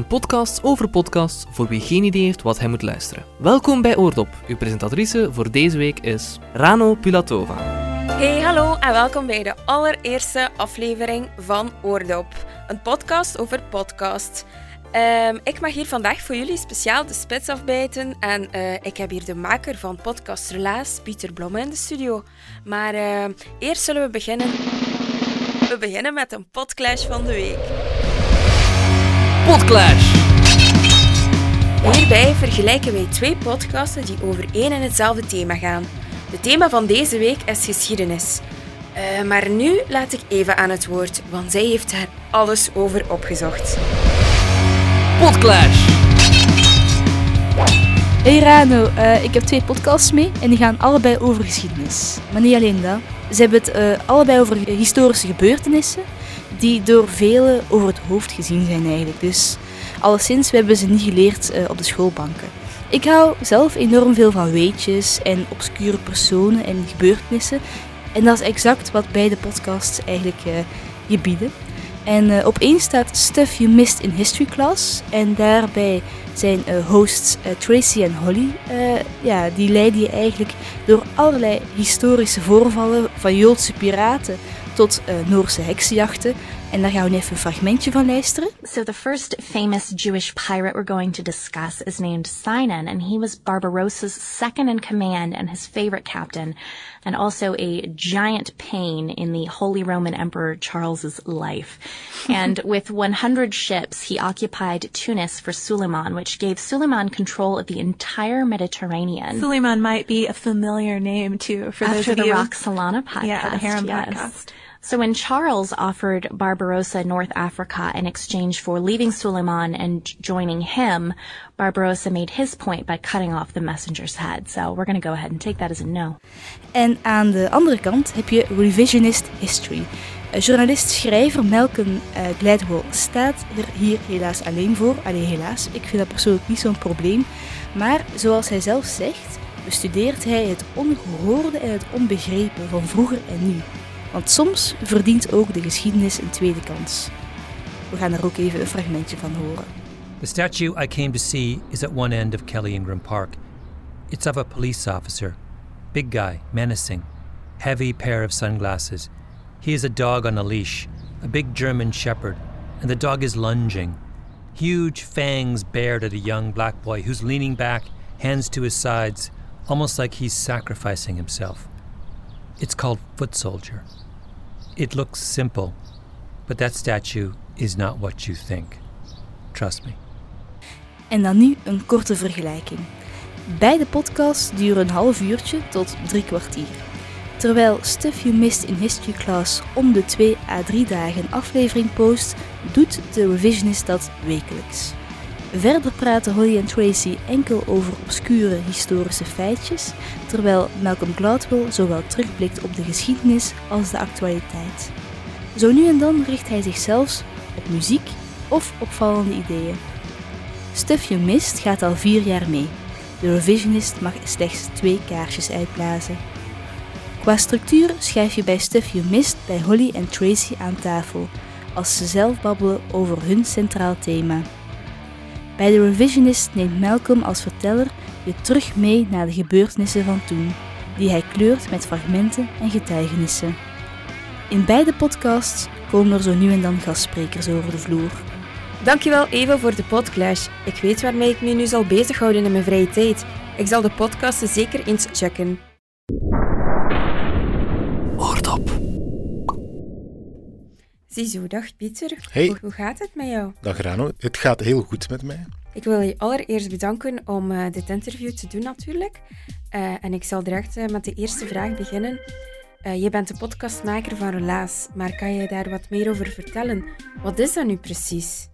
een podcast over podcasts voor wie geen idee heeft wat hij moet luisteren. Welkom bij Oordop. Uw presentatrice voor deze week is Rano Pilatova. Hey, hallo en welkom bij de allereerste aflevering van Oordop, een podcast over podcast. Ehm, ik mag hier vandaag voor jullie speciaal de spits afbijten en eh, ik heb hier de maker van Podcast Relaas, Pieter Blomme, in de studio. Maar eh, eerst zullen we beginnen. We beginnen met een podclash van de week. Podclash! Hierbij vergelijken wij twee podcasten die over één en hetzelfde thema gaan. Het thema van deze week is geschiedenis. Eh, maar nu laat ik Eva aan het woord, want zij heeft daar alles over opgezocht. Podclash! Hey Rano, eh, ik heb twee podcasts mee en die gaan allebei over geschiedenis. Maar niet alleen dat. Ze hebben het eh, allebei over historische gebeurtenissen die door velen over het hoofd gezien zijn eigenlijk. Dus alleszins, we hebben ze niet geleerd eh, op de schoolbanken. Ik hou zelf enorm veel van weetjes en obscure personen en gebeurtenissen. En dat is exact wat beide podcasts eigenlijk uh, je bieden. En uh, op één staat Stuff You Missed in History Class. En daarbij zijn uh, hosts Tracy en Holly. ja, die leiden je eigenlijk door allerlei historische voorvallen van Joodse piraten tot eh, Noorse heksenjachten. En daar gaan we even een fragmentje van luisteren. So the first famous Jewish pirate we're going to discuss is named Sinan, and he was Barbarossa's second in command and his favorite captain, and also a giant pain in the Holy Roman Emperor Charles's life. and with 100 ships, he occupied Tunis for Suleiman, which gave Suleiman control of the entire Mediterranean. Suleiman might be a familiar name too for After those of the you. Roxolana podcast. Yeah, the Harem yes. podcast. So when Charles offered Barbarossa North Africa in exchange for leaving Suleiman and joining him, Barbarossa made his point by cutting off the messenger's head. So we're going to go ahead and take that as a no. En aan de andere kant heb je revisionist history. Journalist-schrijver Malcolm uh, Gladwell staat er hier helaas alleen voor. Allee, helaas, ik vind dat persoonlijk niet zo'n probleem. Maar zoals hij zelf zegt, bestudeert hij het ongehoorde en het onbegrepen van vroeger en nu. Want soms verdient ook de geschiedenis een tweede kans. We gaan er ook even een fragmentje van horen. The statue I came to see is at one end of Kelly Ingram Park. It's of a police officer. Big guy, menacing. Heavy pair of sunglasses. He has a dog on a leash, a big German shepherd, and the dog is lunging. Huge fangs bared at a young black boy who's leaning back, hands to his sides, almost like he's sacrificing himself. It's called Foot Soldier. It looks simple, but that statue is not what you think. Trust me. En dan nu een korte vergelijking. Beide podcasts duren een half uurtje tot drie kwartier. Terwijl Stuff You Missed in History Class om de 2 à 3 dagen aflevering post, doet de Revisionist dat wekelijks. Verder praten Holly en Tracy enkel over obscure historische feitjes, terwijl Malcolm Gladwell zowel terugblikt op de geschiedenis als de actualiteit. Zo nu en dan richt hij zich zelfs op muziek of opvallende ideeën. Stuff You Missed gaat al vier jaar mee. De Revisionist mag slechts twee kaarsjes uitblazen. Qua structuur schrijf je bij Stuff You Missed bij Holly en Tracy aan tafel, als ze zelf babbelen over hun centraal thema. Bij de Revisionist neemt Malcolm als verteller je terug mee naar de gebeurtenissen van toen, die hij kleurt met fragmenten en getuigenissen. In beide podcasts komen er zo nu en dan gastsprekers over de vloer. Dankjewel Eva voor de podclash. Ik weet waarmee ik me nu zal bezighouden in mijn vrije tijd. Ik zal de podcasten zeker eens checken. Ziezo, dag Pieter. Hey. Hoe, gaat het met jou? Dag Rano, het gaat heel goed met mij. Ik wil je allereerst bedanken om uh, dit interview te doen natuurlijk. Uh, en ik zal direct uh, met de eerste vraag beginnen. je bent de podcastmaker van Relaas, maar kan je daar wat meer over vertellen? Wat is dat nu precies?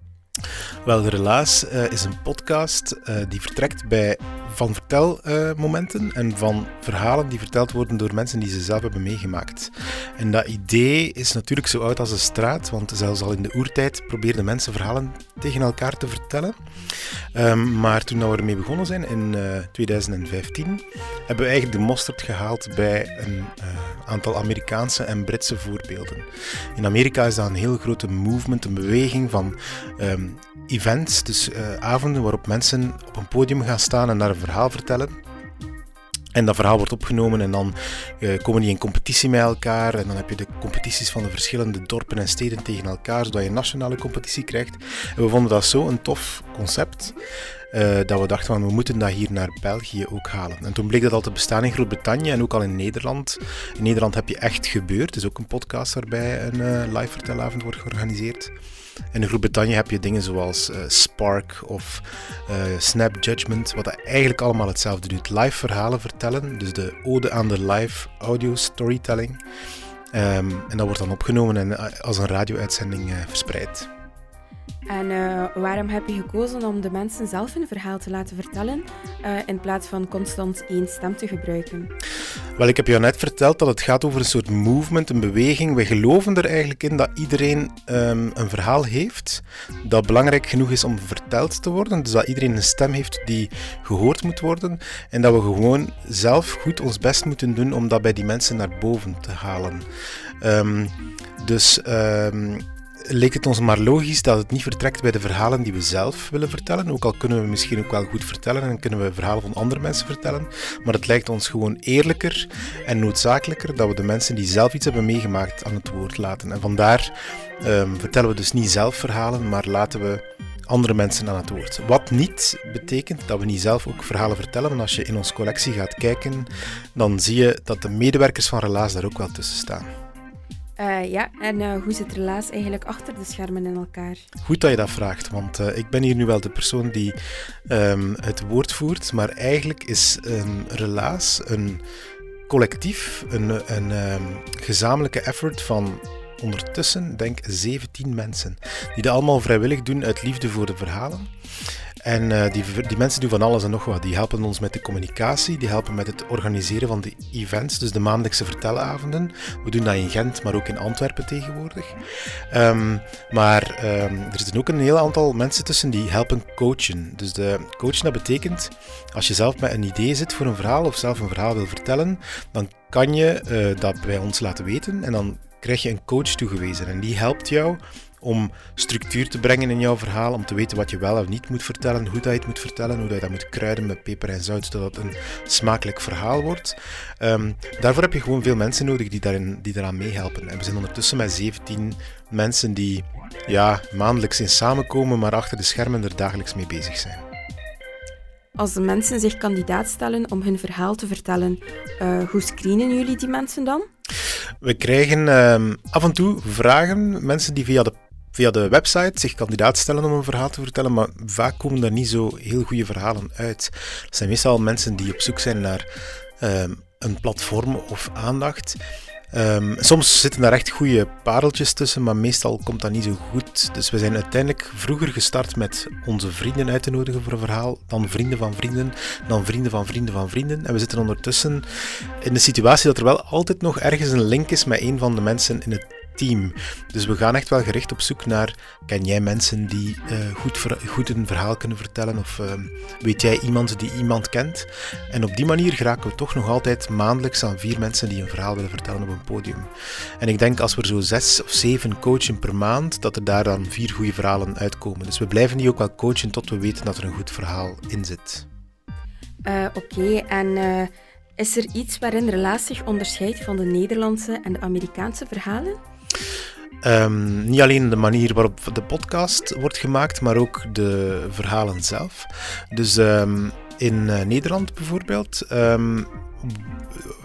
Wel, Relaas is een podcast die vertrekt bij van vertelmomenten en van verhalen die verteld worden door mensen die ze zelf hebben meegemaakt. En dat idee is natuurlijk zo oud als de straat, want zelfs al in de oertijd probeerden mensen verhalen tegen elkaar te vertellen. Um, maar toen we ermee begonnen zijn in uh, 2015, hebben we eigenlijk de mosterd gehaald bij een aantal Amerikaanse en Britse voorbeelden. In Amerika is dat een heel grote movement, een beweging van um, events, dus uh, avonden waarop mensen op een podium gaan staan en daar een verhaal vertellen. En dat verhaal wordt opgenomen en dan uh, komen die in competitie met elkaar. En dan heb je de competities van de verschillende dorpen en steden tegen elkaar, zodat je een nationale competitie krijgt. En we vonden dat zo een tof concept. Uh, dat we dachten van we moeten dat hier naar België ook halen. En toen bleek dat al te bestaan in Groot-Brittannië en ook al in Nederland. In Nederland heb je Echt Gebeurd, dus ook een podcast waarbij een live vertelavond wordt georganiseerd. En in Groot-Brittannië heb je dingen zoals uh, Spark of uh, Snap Judgment, wat eigenlijk allemaal hetzelfde doet. Live verhalen vertellen, dus de ode aan de live audio storytelling. Um, en dat wordt dan opgenomen en als een radio-uitzending verspreid. En uh, waarom heb je gekozen om de mensen zelf een verhaal te laten vertellen uh, in plaats van constant één stem te gebruiken? Wel, ik heb jou net verteld dat het gaat over een soort movement, een beweging. We geloven er eigenlijk in dat iedereen um, een verhaal heeft dat belangrijk genoeg is om verteld te worden. Dus dat iedereen een stem heeft die gehoord moet worden. En dat we gewoon zelf goed ons best moeten doen om dat bij die mensen naar boven te halen. Um, dus... Um, leek het ons maar logisch dat het niet vertrekt bij de verhalen die we zelf willen vertellen. Ook al kunnen we misschien ook wel goed vertellen en kunnen we verhalen van andere mensen vertellen. Maar het lijkt ons gewoon eerlijker en noodzakelijker dat we de mensen die zelf iets hebben meegemaakt aan het woord laten. En vandaar um, vertellen we dus niet zelf verhalen, maar laten we andere mensen aan het woord. Wat niet betekent dat we niet zelf ook verhalen vertellen. Want als je in onze collectie gaat kijken, dan zie je dat de medewerkers van Relaas daar ook wel tussen staan. Uh, ja, en uh, hoe zit Relaas eigenlijk achter de schermen in elkaar? Goed dat je dat vraagt, want uh, ik ben hier nu wel de persoon die um, het woord voert, maar eigenlijk is een Relaas een collectief, een, een um, gezamenlijke effort van ondertussen, denk 17 mensen, die dat allemaal vrijwillig doen uit liefde voor de verhalen. En uh, die, die mensen doen van alles en nog wat. Die helpen ons met de communicatie, die helpen met het organiseren van de events, dus de maandelijkse vertelavonden. We doen dat in Gent, maar ook in Antwerpen tegenwoordig. Um, maar um, er zitten ook een heel aantal mensen tussen die helpen coachen. Dus de coachen, dat betekent, als je zelf met een idee zit voor een verhaal of zelf een verhaal wil vertellen, dan kan je uh, dat bij ons laten weten en dan krijg je een coach toegewezen. En die helpt jou om structuur te brengen in jouw verhaal, om te weten wat je wel of niet moet vertellen, hoe dat je het moet vertellen, hoe dat je dat moet kruiden met peper en zout, zodat het een smakelijk verhaal wordt. Um, daarvoor heb je gewoon veel mensen nodig die, daarin, die daaraan meehelpen. En we zijn ondertussen met 17 mensen die ja, maandelijks in samenkomen, maar achter de schermen er dagelijks mee bezig zijn. Als de mensen zich kandidaat stellen om hun verhaal te vertellen, uh, hoe screenen jullie die mensen dan? We krijgen um, af en toe vragen, mensen die via de via de website zich kandidaat stellen om een verhaal te vertellen, maar vaak komen daar niet zo heel goede verhalen uit. Het zijn meestal mensen die op zoek zijn naar um, een platform of aandacht. Um, soms zitten daar echt goede pareltjes tussen, maar meestal komt dat niet zo goed. Dus we zijn uiteindelijk vroeger gestart met onze vrienden uit te nodigen voor een verhaal, dan vrienden van vrienden, dan vrienden van vrienden van vrienden. En we zitten ondertussen in de situatie dat er wel altijd nog ergens een link is met een van de mensen in het team. Dus we gaan echt wel gericht op zoek naar, ken jij mensen die uh, goed, goed een verhaal kunnen vertellen of uh, weet jij iemand die iemand kent? En op die manier geraken we toch nog altijd maandelijks aan vier mensen die een verhaal willen vertellen op een podium. En ik denk als we zo zes of zeven coachen per maand, dat er daar dan vier goede verhalen uitkomen. Dus we blijven die ook wel coachen tot we weten dat er een goed verhaal in zit. Uh, Oké, en is er iets waarin relatie zich onderscheidt van de Nederlandse en de Amerikaanse verhalen? Um, niet alleen de manier waarop de podcast wordt gemaakt, maar ook de verhalen zelf. Dus um, in uh, Nederland bijvoorbeeld um,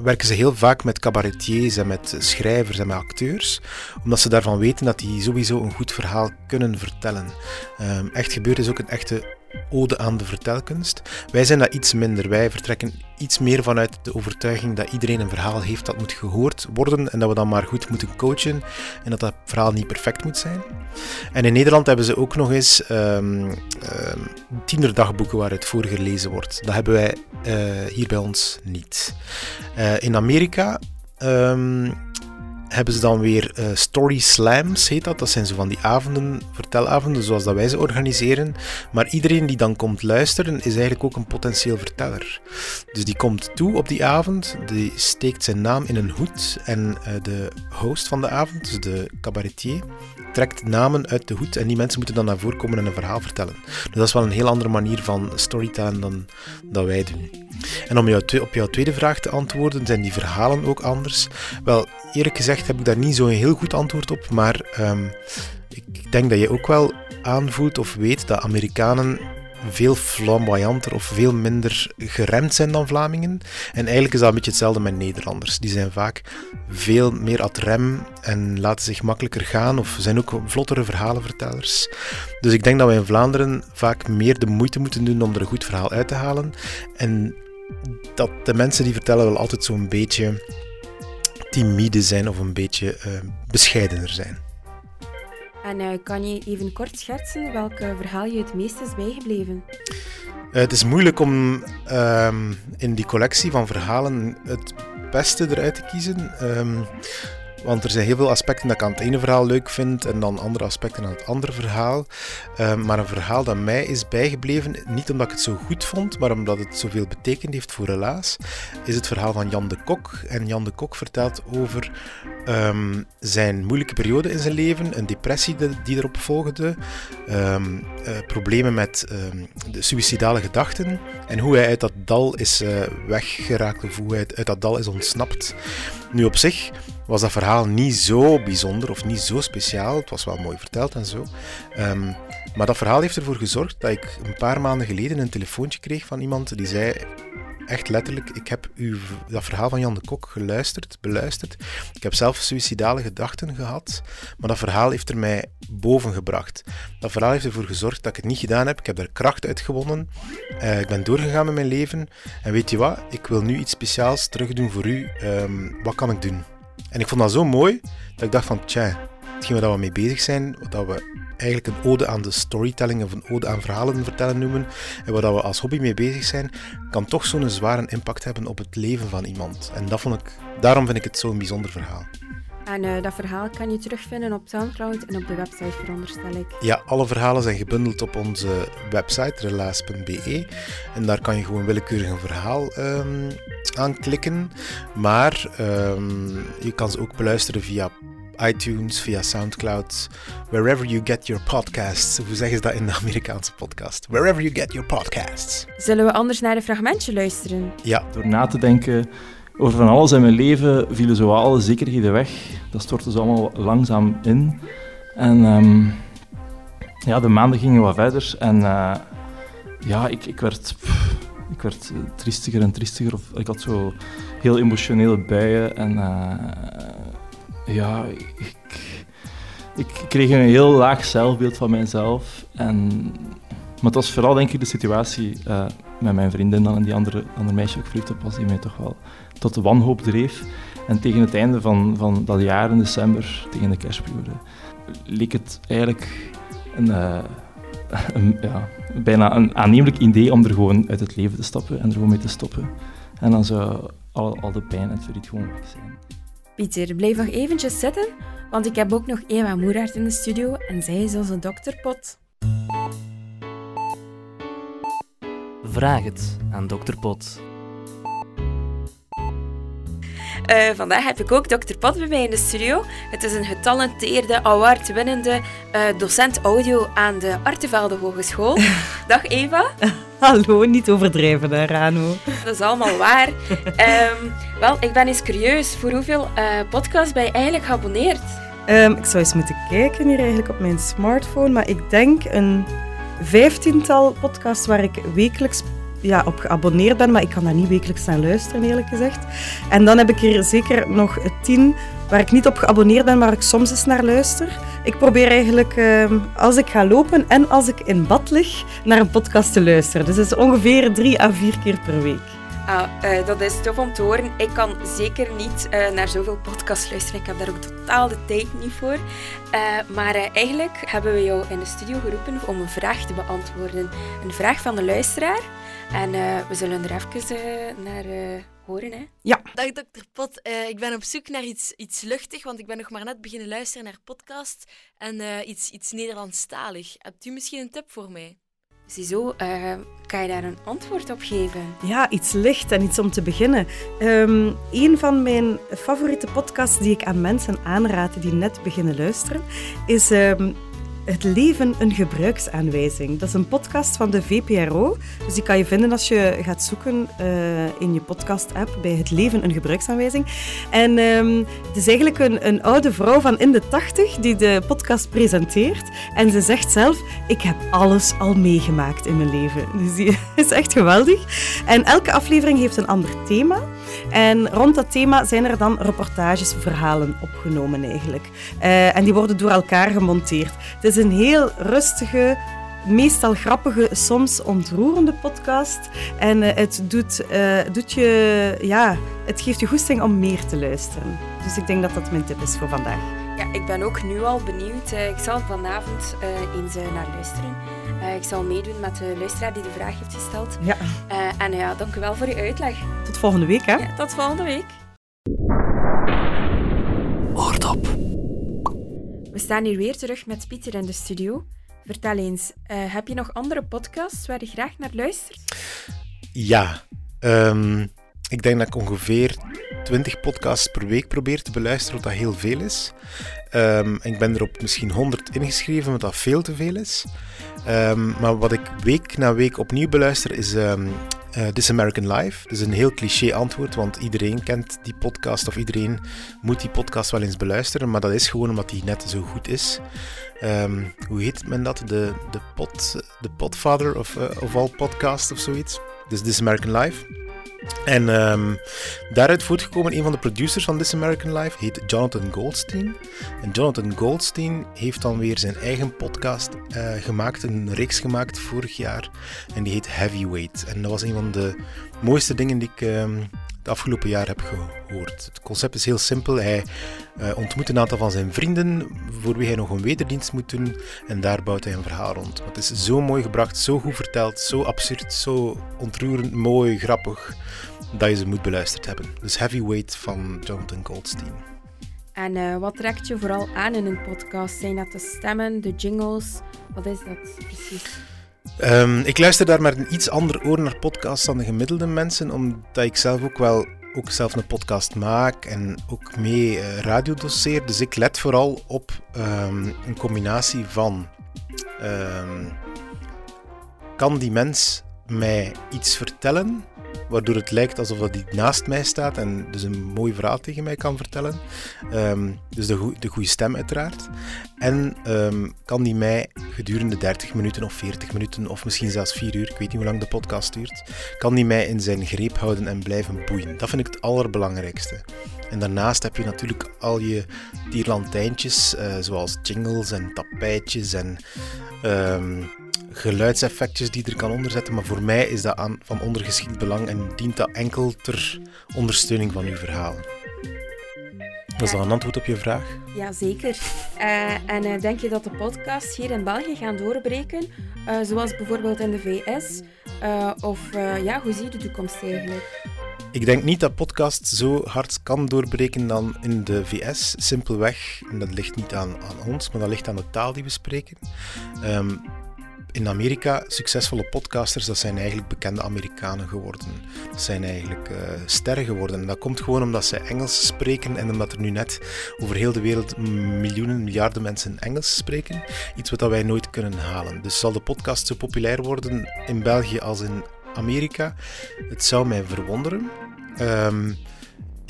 werken ze heel vaak met cabaretiers en met schrijvers en met acteurs, omdat ze daarvan weten dat die sowieso een goed verhaal kunnen vertellen. Echt gebeurd is ook een echte ode aan de vertelkunst. Wij zijn dat iets minder. Wij vertrekken iets meer vanuit de overtuiging dat iedereen een verhaal heeft dat moet gehoord worden en dat we dan maar goed moeten coachen en dat dat verhaal niet perfect moet zijn. En in Nederland hebben ze ook nog eens um, um, tienerdagboeken waaruit voorgelezen wordt. Dat hebben wij uh, hier bij ons niet. Uh, in Amerika um, hebben ze dan weer uh, story slams, heet dat. Dat zijn zo van die avonden, vertelavonden, zoals dat wij ze organiseren. Maar iedereen die dan komt luisteren, is eigenlijk ook een potentieel verteller. Dus die komt toe op die avond, die steekt zijn naam in een hoed en uh, de host van de avond, dus de cabaretier, trekt namen uit de hoed en die mensen moeten dan naar voren komen en een verhaal vertellen. Dus dat is wel een heel andere manier van storytelling dan dat wij doen. En om jou, op jouw tweede vraag te antwoorden, zijn die verhalen ook anders? Wel, eerlijk gezegd heb ik daar niet zo'n heel goed antwoord op, maar um, ik denk dat je ook wel aanvoelt of weet dat Amerikanen veel flamboyanter of veel minder geremd zijn dan Vlamingen. En eigenlijk is dat een beetje hetzelfde met Nederlanders. Die zijn vaak veel meer ad rem en laten zich makkelijker gaan of zijn ook vlottere verhalenvertellers. Dus ik denk dat wij in Vlaanderen vaak meer de moeite moeten doen om er een goed verhaal uit te halen. En dat de mensen die vertellen wel altijd zo'n beetje timide zijn of een beetje uh, bescheidener zijn. En uh, kan je even kort schetsen welk verhaal je het meest is bijgebleven? Het is moeilijk om um, in die collectie van verhalen het beste eruit te kiezen. Want er zijn heel veel aspecten dat ik aan het ene verhaal leuk vind en dan andere aspecten aan het andere verhaal. Uh, maar een verhaal dat mij is bijgebleven, niet omdat ik het zo goed vond, maar omdat het zoveel betekend heeft voor Relaas, is het verhaal van Jan de Kok. En Jan de Kok vertelt over um, zijn moeilijke periode in zijn leven, een depressie die erop volgde, um, uh, problemen met de suïcidale gedachten en hoe hij uit dat dal is uh, weggeraakt of hoe hij uit dat dal is ontsnapt. Nu op zich was dat verhaal niet zo bijzonder of niet zo speciaal. Het was wel mooi verteld en zo. Um, maar dat verhaal heeft ervoor gezorgd dat ik een paar maanden geleden een telefoontje kreeg van iemand die zei echt letterlijk, ik heb uw, dat verhaal van Jan de Kok geluisterd, beluisterd. Ik heb zelf suïcidale gedachten gehad, maar dat verhaal heeft er mij boven gebracht. Dat verhaal heeft ervoor gezorgd dat ik het niet gedaan heb. Ik heb er kracht uit gewonnen. Uh, ik ben doorgegaan met mijn leven. En weet je wat? Ik wil nu iets speciaals terug doen voor u. Um, wat kan ik doen? En ik vond dat zo mooi, dat ik dacht van, tja, hetgeen waar we mee bezig zijn, wat we eigenlijk een ode aan de storytelling of een ode aan verhalen vertellen noemen, en waar we als hobby mee bezig zijn, kan toch zo'n zware impact hebben op het leven van iemand. En dat vond ik, daarom vind ik het zo'n bijzonder verhaal. En uh, dat verhaal kan je terugvinden op Soundcloud en op de website, veronderstel ik. Ja, alle verhalen zijn gebundeld op onze website, relaas.be. En daar kan je gewoon willekeurig een verhaal um, aanklikken. Maar um, je kan ze ook beluisteren via iTunes, via Soundcloud, wherever you get your podcasts. Hoe zeggen ze dat in de Amerikaanse podcast? Wherever you get your podcasts. Zullen we anders naar een fragmentje luisteren? Ja. Door na te denken over van alles in mijn leven vielen zo alle zekerheden weg. Dat stortte zo allemaal langzaam in. En um, ja, de maanden gingen wat verder. En uh, ja, ik, ik werd... Ik werd triestiger en triestiger. Of, ik had zo heel emotionele buien. En uh, ja, ik, ik kreeg een heel laag zelfbeeld van mijzelf. En, maar het was vooral denk ik de situatie uh, met mijn vriendin en die andere, andere meisje ook verliefd op was, die mij toch wel tot de wanhoop dreef. En tegen het einde van, van dat jaar in december, tegen de kerstperiode, leek het eigenlijk een, uh, een, ja, bijna een aannemelijk idee om er gewoon uit het leven te stappen en er gewoon mee te stoppen. En dan zou al, al de pijn en het verdriet gewoon weg zijn. Pieter, blijf nog eventjes zitten, want ik heb ook nog Eva Moeraert in de studio en zij is onze dokterpot. Vraag het aan dokter Pot. Uh, vandaag heb ik ook dokter Pot bij mij in de studio. Het is een getalenteerde, award-winnende uh, docent audio aan de Artevelde Hogeschool. Dag Eva. Hallo, niet overdrijven hè, Rano. Dat is allemaal waar. um, wel, ik ben eens curieus. Voor hoeveel uh, podcasts ben je eigenlijk geabonneerd? Um, ik zou eens moeten kijken hier eigenlijk op mijn smartphone. Maar ik denk een vijftiental podcasts waar ik wekelijks ja, op geabonneerd ben, maar ik kan daar niet wekelijks naar luisteren, eerlijk gezegd. En dan heb ik hier zeker nog tien waar ik niet op geabonneerd ben, maar waar ik soms eens naar luister. Ik probeer eigenlijk, ehm, als ik ga lopen en als ik in bad lig, naar een podcast te luisteren. Dus dat is ongeveer drie à vier keer per week. Ah, eh, dat is tof om te horen. Ik kan zeker niet uh, naar zoveel podcasts luisteren. Ik heb daar ook totaal de tijd niet voor. Uh, maar eigenlijk hebben we jou in de studio geroepen om een vraag te beantwoorden. Een vraag van de luisteraar. En we zullen er even naar horen. Hè? Ja. Dag dokter Pot. ik ben op zoek naar iets, iets luchtig, want ik ben nog maar net beginnen luisteren naar podcast en iets, iets Nederlandstalig. Hebt u misschien een tip voor mij? Ziezo, uh, kan je daar een antwoord op geven? Ja, iets licht en iets om te beginnen. Um, een van mijn favoriete podcasts die ik aan mensen aanraad die net beginnen luisteren, is um, het leven een gebruiksaanwijzing. Dat is een podcast van de VPRO. Dus die kan je vinden als je gaat zoeken uh, in je podcast-app bij Het leven een gebruiksaanwijzing. En um, het is eigenlijk een, een, oude vrouw van in de tachtig die de podcast presenteert. En ze zegt zelf, ik heb alles al meegemaakt in mijn leven. Dus die is echt geweldig. En elke aflevering heeft een ander thema. En rond dat thema zijn er dan reportages, verhalen opgenomen eigenlijk. Uh, en die worden door elkaar gemonteerd. Het is een heel rustige, meestal grappige, soms ontroerende podcast. En uh, het doet, uh, doet je, ja, het geeft je goesting om meer te luisteren. Dus ik denk dat dat mijn tip is voor vandaag. Ja, ik ben ook nu al benieuwd. ik zal vanavond eens naar luisteren. Ik zal meedoen met de luisteraar die de vraag heeft gesteld. Ja. en ja, dank u wel voor uw uitleg. Tot volgende week, hè? Ja, tot volgende week. Oordop. We staan hier weer terug met Pieter in de studio. Vertel eens, uh, heb je nog andere podcasts waar je graag naar luistert? Ja, um, ik denk dat ik ongeveer 20 podcasts per week probeer te beluisteren, wat dat heel veel is. Um, ik ben er op misschien 100 ingeschreven, wat dat veel te veel is. Um, maar wat ik week na week opnieuw beluister is um, uh, This American Life. Dat is een heel cliché antwoord, want iedereen kent die podcast of iedereen moet die podcast wel eens beluisteren. Maar dat is gewoon omdat die net zo goed is. Hoe heet men dat? De, de, de podfather of, uh, of all podcasts of zoiets. Dus This American Life. En um, daaruit voortgekomen, een van de producers van This American Life heet Jonathan Goldstein. En Jonathan Goldstein heeft dan weer zijn eigen podcast uh, gemaakt, een reeks gemaakt vorig jaar. En die heet Heavyweight. En dat was een van de mooiste dingen die ik um, het afgelopen jaar heb gehoord. Het concept is heel simpel. Hij uh, ontmoet een aantal van zijn vrienden voor wie hij nog een wederdienst moet doen. En daar bouwt hij een verhaal rond. het is zo mooi gebracht, zo goed verteld, zo absurd, zo ontroerend, mooi, grappig, dat je ze moet beluisterd hebben. Dus Heavyweight van Jonathan Goldstein. En uh, wat trekt je vooral aan in een podcast? Zijn dat de stemmen, de jingles? Wat is dat precies? Um, ik luister daar met een iets ander oor naar podcasts dan de gemiddelde mensen, omdat ik zelf ook wel ook zelf een podcast maak en ook mee uh, radiodoseer. Dus ik let vooral op um, een combinatie van... Um, kan die mens mij iets vertellen waardoor het lijkt alsof dat hij naast mij staat en dus een mooi verhaal tegen mij kan vertellen. Um, dus de, de goede stem uiteraard. En um, kan die mij gedurende 30 minuten of 40 minuten of misschien zelfs 4 uur, ik weet niet hoe lang de podcast duurt, kan die mij in zijn greep houden en blijven boeien. Dat vind ik het allerbelangrijkste. En daarnaast heb je natuurlijk al je tierlantijntjes, uh, zoals jingles en tapijtjes en um, geluidseffectjes die er kan onderzetten. Maar voor mij is dat aan, van ondergeschikt belang en dient dat enkel ter ondersteuning van uw verhaal. Was dat een antwoord op je vraag? Jazeker. Uh, en uh, denk je dat de podcasts hier in België gaan doorbreken? Uh, zoals bijvoorbeeld in de VS? of ja, hoe zie je de toekomst eigenlijk? Ik denk niet dat podcast zo hard kan doorbreken dan in de VS. Simpelweg, en dat ligt niet aan, aan ons, maar dat ligt aan de taal die we spreken. Um, in Amerika, succesvolle podcasters, dat zijn eigenlijk bekende Amerikanen geworden. Dat zijn eigenlijk uh, sterren geworden. En dat komt gewoon omdat ze Engels spreken en omdat er nu net over heel de wereld miljoenen, miljarden mensen Engels spreken. Iets wat wij nooit kunnen halen. Dus zal de podcast zo populair worden in België als in Amerika? Het zou mij verwonderen. Um,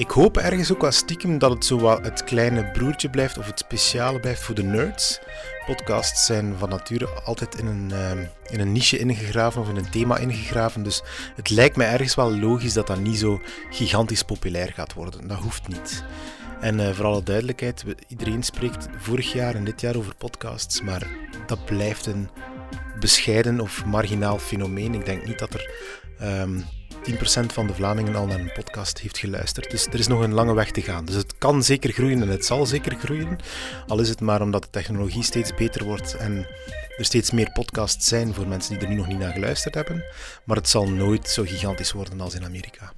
ik hoop ergens ook wel stiekem dat het zo wat het kleine broertje blijft of het speciale blijft voor de nerds. Podcasts zijn van nature altijd in een, uh, in een niche ingegraven of in een thema ingegraven. Dus het lijkt mij ergens wel logisch dat dat niet zo gigantisch populair gaat worden. Dat hoeft niet. En uh, voor alle duidelijkheid, iedereen spreekt vorig jaar en dit jaar over podcasts, maar dat blijft een bescheiden of marginaal fenomeen. Ik denk niet dat er ehm, 10% van de Vlamingen al naar een podcast heeft geluisterd. Dus er is nog een lange weg te gaan. Dus het kan zeker groeien en het zal zeker groeien. Al is het maar omdat de technologie steeds beter wordt en er steeds meer podcasts zijn voor mensen die er nu nog niet naar geluisterd hebben. Maar het zal nooit zo gigantisch worden als in Amerika.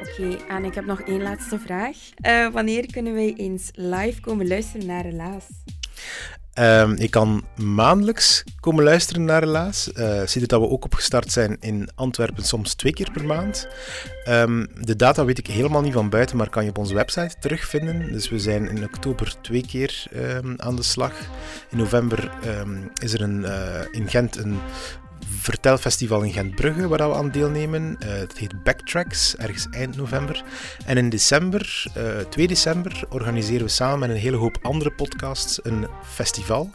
Oké, en ik heb nog één laatste vraag. Uh, wanneer kunnen wij eens live komen luisteren naar Relaas? Um, je kan maandelijks komen luisteren naar Relaas. Uh, ziet het dat we ook opgestart zijn in Antwerpen, soms twee keer per maand. Um, de data weet ik helemaal niet van buiten, maar kan je op onze website terugvinden. Dus we zijn in oktober twee keer um, aan de slag. In november is er een, uh, in Gent een vertelfestival in Gentbrugge waar we aan deelnemen. Uh, het heet Backtracks, ergens eind november. En in december, uh, eh, 2 december, organiseren we samen met een hele hoop andere podcasts een festival.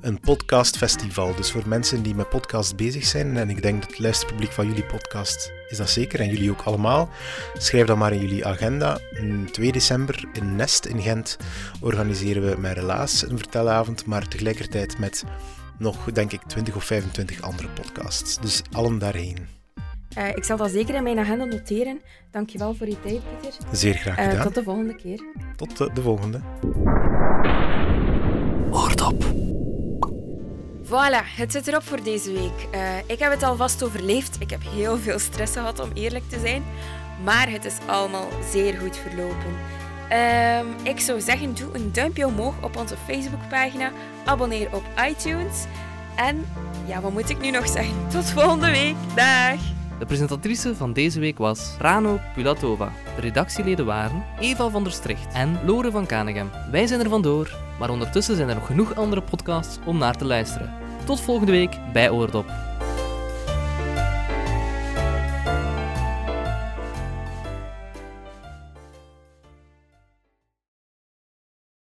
Een podcastfestival. Dus voor mensen die met podcast bezig zijn, en ik denk dat het luisterpubliek van jullie podcast is dat zeker, en jullie ook allemaal, schrijf dan maar in jullie agenda. 2 december in Nest in Gent organiseren we met Relaas een vertelavond, maar tegelijkertijd met nog, denk ik, 20 of 25 andere podcasts. Dus allen daarheen. Uh, ik zal dat zeker in mijn agenda noteren. Dankjewel voor je tijd, Pieter. Zeer graag eh, gedaan. Uh, tot de volgende keer. Tot de, de volgende. Oordop. Voilà, het zit erop voor deze week. Uh, ik heb het alvast overleefd. Ik heb heel veel stress gehad, om eerlijk te zijn. Maar het is allemaal zeer goed verlopen. Um, ik zou zeggen, doe een duimpje omhoog op onze Facebookpagina. Abonneer op iTunes. En ja, wat moet ik nu nog zeggen? Tot volgende week. Dag! De presentatrice van deze week was Rano Pulatova. De redactieleden waren Eva van der Stricht en Lore van Kanegem. Wij zijn er vandoor, maar ondertussen zijn er nog genoeg andere podcasts om naar te luisteren. Tot volgende week bij Oordop.